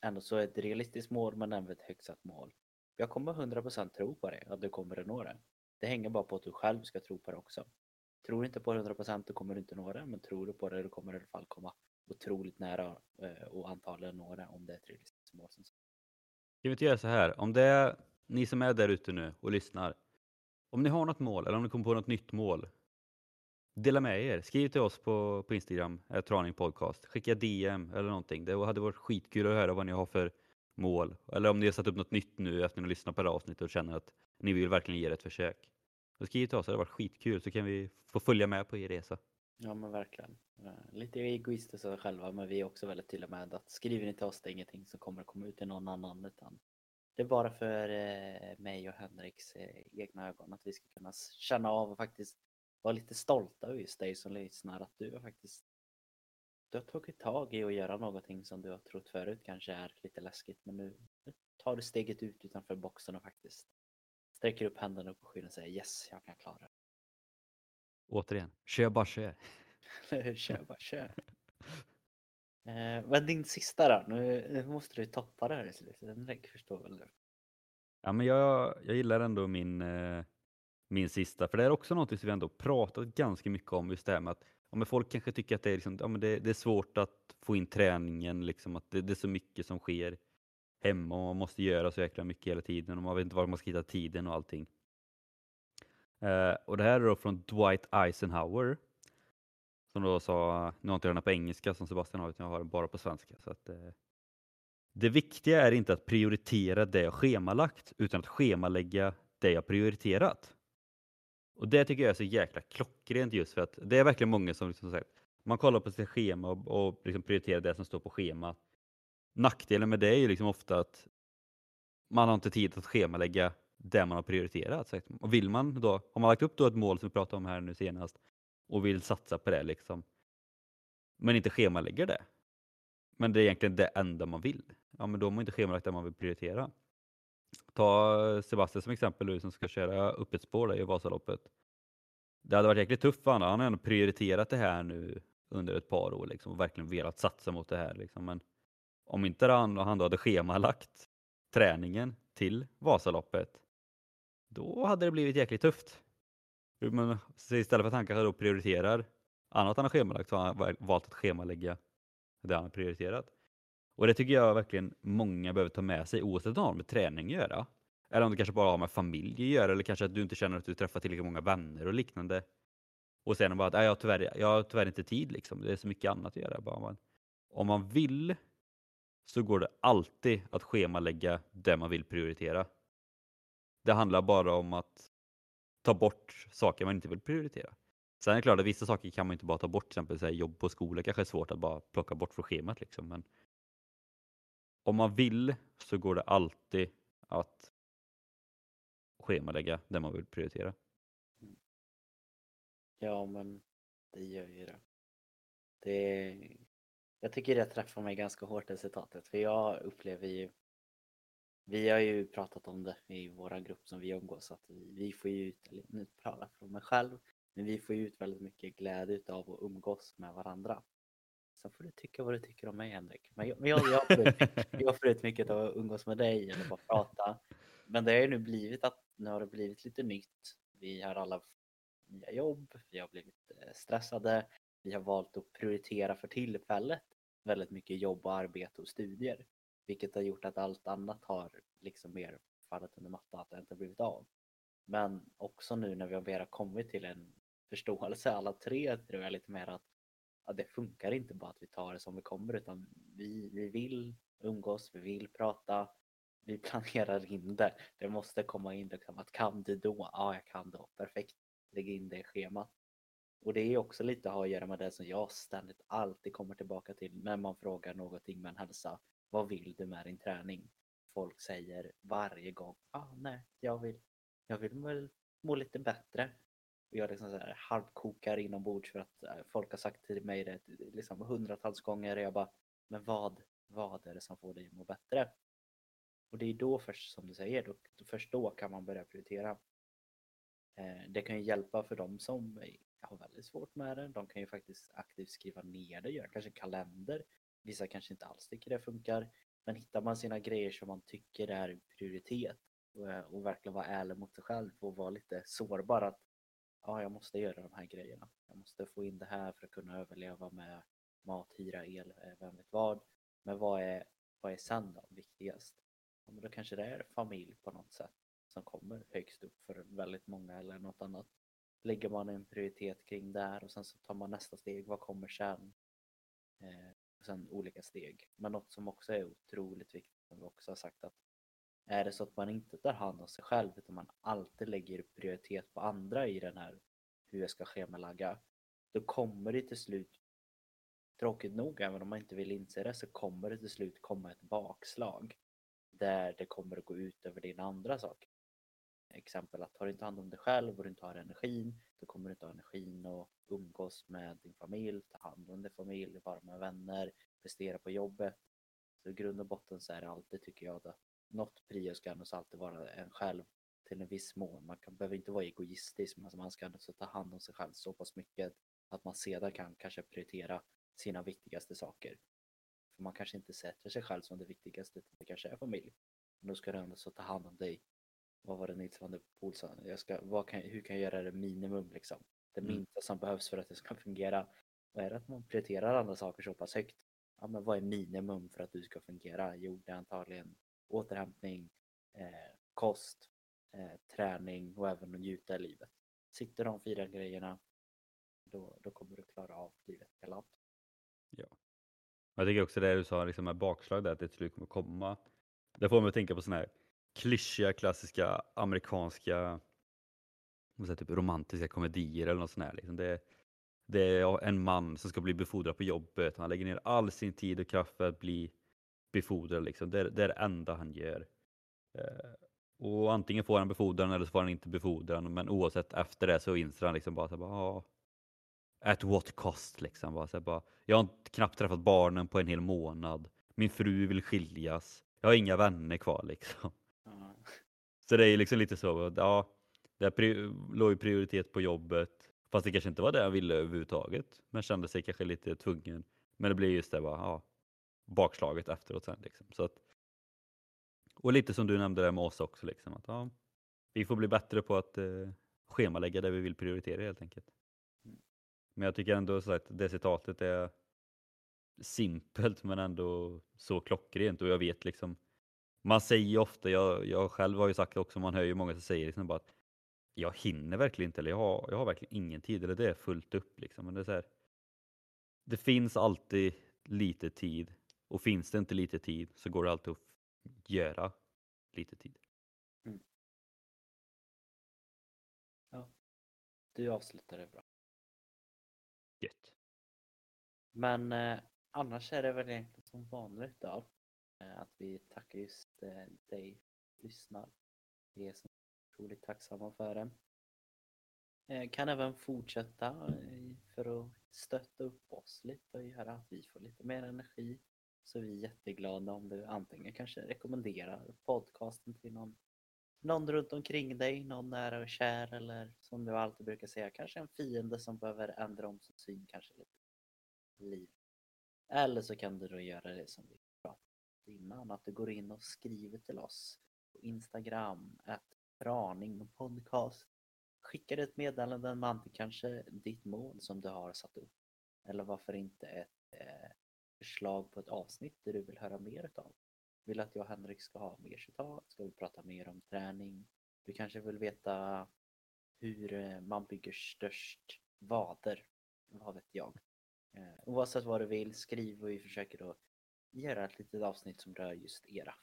ändå så ett realistiskt mål men även ett högt satt mål. Jag kommer 100% tro på det, att du kommer att nå det. Det hänger bara på att du själv ska tro på det också. Tror du inte på det 100% då kommer du inte nå det, men tror du på det då kommer du i alla fall komma otroligt nära eh, och antagligen nå det om det är ett realistiskt mål. som. Ska vi inte göra så här? Om det är ni som är där ute nu och lyssnar. Om ni har något mål eller om ni kommer på något nytt mål. Dela med er. Skriv till oss på, på Instagram, Traning Podcast. Skicka DM eller någonting. Det hade varit skitkul att höra vad ni har för mål. Eller om ni har satt upp något nytt nu efter att ni har lyssnat på det här avsnittet och känner att ni vill verkligen ge det ett försök. Så skriv till oss, det hade varit skitkul så kan vi få följa med på er resa. Ja men verkligen. Eh, lite egoistiska själva men vi är också väldigt tydliga med att skriver ni till oss det är ingenting som kommer att komma ut till någon annan utan det är bara för eh, mig och Henriks eh, egna ögon att vi ska kunna känna av och faktiskt vara lite stolta över just dig som lyssnar att du har faktiskt du har tagit tag i att göra någonting som du har trott förut kanske är lite läskigt men nu, nu tar du steget ut utanför boxen och faktiskt sträcker upp händerna upp på skyn och säger yes, jag kan klara det. Återigen, kör bara kör. kör bara, kör. Eh, men din sista då? Nu, nu måste du toppa det här i slutet. Förstår väl du? Ja, men jag, jag gillar ändå min, eh, min sista, för det är också något som vi ändå pratat ganska mycket om, just det här med att ja, men folk kanske tycker att det är, liksom, ja, men det, det är svårt att få in träningen, liksom, att det, det är så mycket som sker hemma och man måste göra så jäkla mycket hela tiden och man vet inte var man ska hitta tiden och allting. Eh, och det här är då från Dwight Eisenhower. Som då sa, nu har inte jag den här på engelska som Sebastian har, utan jag har den bara på svenska. Så att, eh, det viktiga är inte att prioritera det jag schemalagt, utan att schemalägga det jag prioriterat. Och det tycker jag är så jäkla klockrent just för att det är verkligen många som liksom sagt, man kollar på sitt schema och, och liksom prioriterar det som står på schemat. Nackdelen med det är ju liksom ofta att man har inte tid att schemalägga det man har prioriterat. Så, och vill man då, har man lagt upp då ett mål som vi pratade om här nu senast och vill satsa på det liksom, men inte schemalägger det. Men det är egentligen det enda man vill. Ja, men då har man inte schemalagt det man vill prioritera. Ta Sebastian som exempel nu som ska köra upp ett spår där i Vasaloppet. Det hade varit jäkligt tufft för honom. Han har ändå prioriterat det här nu under ett par år liksom, och verkligen velat satsa mot det här. Liksom. Men om inte han, han då hade schemalagt träningen till Vasaloppet, då hade det blivit jäkligt tufft. Men istället för att han kanske då prioriterar annat han har schemalagt så har han valt att schemalägga det han har prioriterat. Och det tycker jag verkligen många behöver ta med sig oavsett om det har med träning att göra. Eller om det kanske bara har med familj att göra eller kanske att du inte känner att du träffar tillräckligt många vänner och liknande. Och sen bara att jag, har tyvärr, jag har tyvärr inte tid liksom. Det är så mycket annat att göra. Bara, om man vill så går det alltid att schemalägga det man vill prioritera. Det handlar bara om att ta bort saker man inte vill prioritera. Sen är det klart att vissa saker kan man inte bara ta bort, till exempel så här, jobb på skola kanske är svårt att bara plocka bort från schemat. Liksom. Men om man vill så går det alltid att schemalägga det man vill prioritera. Ja, men det gör ju det. det jag tycker det träffar mig ganska hårt det citatet, för jag upplever ju vi har ju pratat om det i våra grupp som vi umgås, att vi, vi får ju ut, eller nu jag från mig själv, men vi får ju ut väldigt mycket glädje av att umgås med varandra. Sen får du tycka vad du tycker om mig Henrik. Men jag, jag, jag, får, ut, jag får ut mycket av att umgås med dig eller bara prata. Men det har ju nu blivit att nu har det blivit lite nytt. Vi har alla nya jobb, vi har blivit eh, stressade. Vi har valt att prioritera för tillfället väldigt mycket jobb och arbete och studier. Vilket har gjort att allt annat har liksom mer fallit under mattan, att det inte blivit av. Men också nu när vi har mer kommit till en förståelse alla tre tror jag lite mer att ja, det funkar inte bara att vi tar det som vi kommer utan vi, vi vill umgås, vi vill prata, vi planerar in det. Det måste komma in liksom att kan du då? Ja, jag kan då. Perfekt. Lägg in det i schemat. Och det är också lite att ha att göra med det som jag ständigt alltid kommer tillbaka till när man frågar någonting med en hälsa. Vad vill du med din träning? Folk säger varje gång, ah, nej, jag vill, jag vill må, må lite bättre. Och jag liksom så här halvkokar inombords för att eh, folk har sagt till mig det liksom hundratals gånger och jag bara, men vad, vad är det som får dig att må bättre? Och det är då först som du säger, då, först då kan man börja prioritera. Eh, det kan ju hjälpa för dem som eh, har väldigt svårt med det. De kan ju faktiskt aktivt skriva ner det, göra kanske kalender. Vissa kanske inte alls tycker det funkar. Men hittar man sina grejer som man tycker är prioritet och, eh, och verkligen vara ärlig mot sig själv och vara lite sårbar att ja, jag måste göra de här grejerna. Jag måste få in det här för att kunna överleva med mat, hyra, el, eh, vem vet vad. Men vad är, vad är sen då viktigast? Ja, men då kanske det är familj på något sätt som kommer högst upp för väldigt många eller något annat. Lägger man en prioritet kring där och sen så tar man nästa steg, vad kommer sen? Eh, och sen olika steg. Men något som också är otroligt viktigt, som vi också har sagt att är det så att man inte tar hand om sig själv utan man alltid lägger prioritet på andra i den här hur jag ska schemalagga, då kommer det till slut, tråkigt nog även om man inte vill inse det, så kommer det till slut komma ett bakslag där det kommer att gå ut över dina andra saker exempel att tar du inte hand om dig själv och du inte har energin, då kommer du inte ha energin att umgås med din familj, ta hand om din familj, vara med vänner, prestera på jobbet. Så i grund och botten så är det alltid, tycker jag, att något prio ska ändå alltid vara en själv till en viss mån. Man kan, behöver inte vara egoistisk, men alltså man ska ändå ta hand om sig själv så pass mycket att man sedan kan kanske prioritera sina viktigaste saker. För man kanske inte sätter sig själv som det viktigaste, utan det kanske är familj. Men då ska du ändå så ta hand om dig. Vad var det Nils van der Poel sa? Jag ska, vad kan, hur kan jag göra det minimum liksom? Det Mm. minsta som behövs för att det ska fungera. Och är det att man prioriterar andra saker så pass högt? Ja, men vad är minimum för att du ska fungera? Jo, det är antagligen återhämtning, eh, kost, eh, träning och även att njuta i livet. Sitter de fyra grejerna, då, då kommer du klara av livet galant. Jag tycker också det du sa liksom med bakslag där, att det till slut kommer komma. Det får mig att tänka på sådana här klyschiga, klassiska amerikanska vad säger, typ romantiska komedier eller något sånt här. Liksom. Det, det är en man som ska bli befordrad på jobbet. Han lägger ner all sin tid och kraft för att bli befordrad. Liksom. Det, är- det är det enda han gör. Eh, och antingen får han befordran eller så får han inte befordran. Men oavsett efter det så inser han liksom bara så bara, "Ja, At what cost liksom. Bara, så bara, jag har knappt träffat barnen på en hel månad. Min fru vill skiljas. Jag har inga vänner kvar liksom. Så det är liksom lite så, ja, det låg ju prioritet på jobbet. Fast det kanske inte var det han ville överhuvudtaget. Men kände sig kanske lite tvungen. Men det blir just det bara, ja, bakslaget efteråt sen liksom. Så att, och lite som du nämnde där med oss också liksom. Att, ja, vi får bli bättre på att eh, schemalägga det vi vill prioritera helt enkelt. Men jag tycker ändå så att det citatet är simpelt men ändå så klockrent och jag vet liksom man säger ofta, jag, jag själv har ju sagt det också, man hör ju många som säger liksom bara att jag hinner verkligen inte eller jag har, jag har verkligen ingen tid eller det är fullt upp liksom. Men det är så här, det finns alltid lite tid och finns det inte lite tid så går det alltid att göra lite tid. Du avslutade bra. Gött. Men eh, annars är det väl egentligen som vanligt då. Eh, att vi tackar just eh, dig som lyssnar. Vi är så otroligt tacksamma för det. Eh, kan även fortsätta för att stötta upp oss lite och göra att vi får lite mer energi. Så vi är jätteglada om du antingen kanske rekommenderar podcasten till någon, någon runt omkring dig, någon nära och kär eller som du alltid brukar säga, kanske en fiende som behöver ändra om sin syn kanske lite liv. Eller så kan du då göra det som vi innan, att du går in och skriver till oss på Instagram, att Raning podcast. Skickar ett meddelande med antingen kanske ditt mål som du har satt upp. Eller varför inte ett eh, förslag på ett avsnitt där du vill höra mer utav. Vill att jag och Henrik ska ha mer citat? Ska vi prata mer om träning? Du kanske vill veta hur eh, man bygger störst vader? Vad vet jag? Eh, oavsett vad du vill, skriv och vi försöker då göra ett litet avsnitt som rör just era.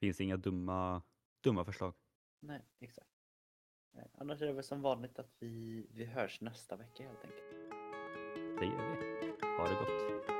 Finns inga dumma, dumma förslag. Nej, exakt. Eh, annars är det väl som vanligt att vi, vi hörs nästa vecka helt enkelt. Det gör vi. Ha det gott.